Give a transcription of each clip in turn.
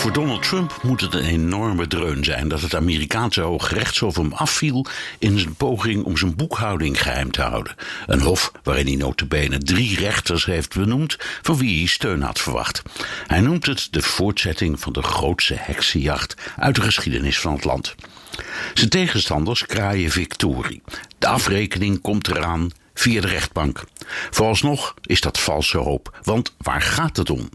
Voor Donald Trump moet het een enorme dreun zijn dat het Amerikaanse Hoge Rechtshof hem afviel in zijn poging om zijn boekhouding geheim te houden. Een hof waarin hij notabene drie rechters heeft benoemd van wie hij steun had verwacht. Hij noemt het de voortzetting van de grootste heksenjacht uit de geschiedenis van het land. Zijn tegenstanders kraaien victorie. De afrekening komt eraan via de rechtbank. Vooralsnog is dat valse hoop, want waar gaat het om?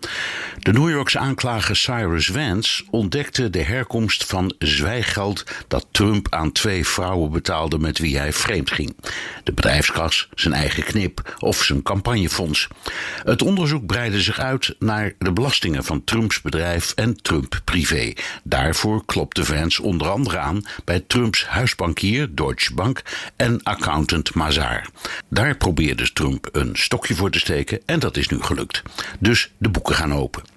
De New Yorkse aanklager Cyrus Vance ontdekte de herkomst van zwijggeld dat Trump aan twee vrouwen betaalde met wie hij vreemd ging. De bedrijfskas, zijn eigen knip of zijn campagnefonds. Het onderzoek breidde zich uit naar de belastingen van Trumps bedrijf en Trump privé. Daarvoor klopte Vance onder andere aan bij Trumps huisbankier Deutsche Bank en accountant Mazar. Daar probeerde Trump een stokje voor te steken en dat is nu gelukt. Dus de boeken gaan open.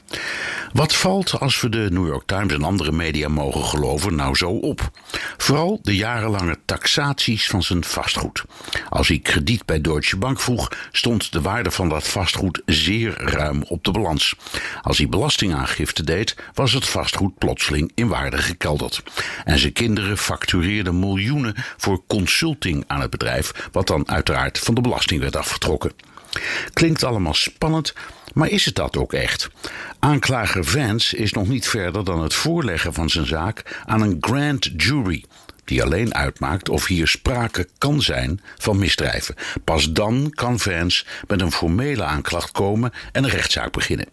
Wat valt, als we de New York Times en andere media mogen geloven, nou zo op? Vooral de jarenlange taxaties van zijn vastgoed. Als hij krediet bij Deutsche Bank vroeg, stond de waarde van dat vastgoed zeer ruim op de balans. Als hij belastingaangifte deed, was het vastgoed plotseling in waarde gekelderd. En zijn kinderen factureerden miljoenen voor consulting aan het bedrijf, wat dan uiteraard van de belasting werd afgetrokken. Klinkt allemaal spannend, maar is het dat ook echt? Aanklager Vance is nog niet verder dan het voorleggen van zijn zaak aan een grand jury die alleen uitmaakt of hier sprake kan zijn van misdrijven. Pas dan kan Vance met een formele aanklacht komen en een rechtszaak beginnen.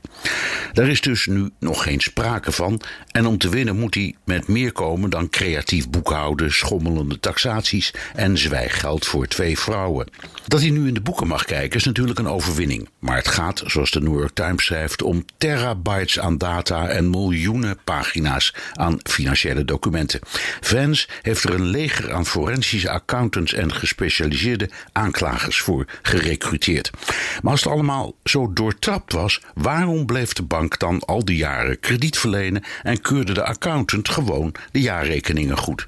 Daar is dus nu nog geen sprake van en om te winnen moet hij met meer komen dan creatief boekhouden, schommelende taxaties en zwijggeld voor twee vrouwen. Dat hij nu in de boeken mag kijken is natuurlijk een overwinning, maar het gaat, zoals de New York Times schrijft, om terabytes aan data en miljoenen pagina's aan financiële documenten. Vance heeft er een leger aan forensische accountants en gespecialiseerde aanklagers voor gerecruiteerd. Maar als het allemaal zo doortrapt was, waarom bleef de bank dan al die jaren krediet verlenen en keurde de accountant gewoon de jaarrekeningen goed?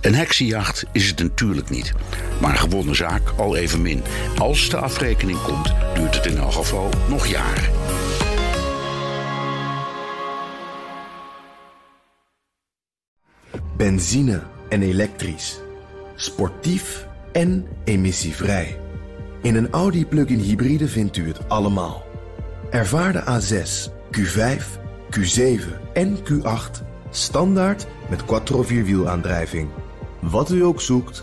Een heksenjacht is het natuurlijk niet, maar gewonnen zaak al evenmin. Als de afrekening komt, duurt het in elk geval nog jaren. Benzine en elektrisch. Sportief en emissievrij. In een Audi plug-in hybride vindt u het allemaal. Ervaar de A6, Q5, Q7 en Q8 standaard met quattro vierwielaandrijving. Wat u ook zoekt,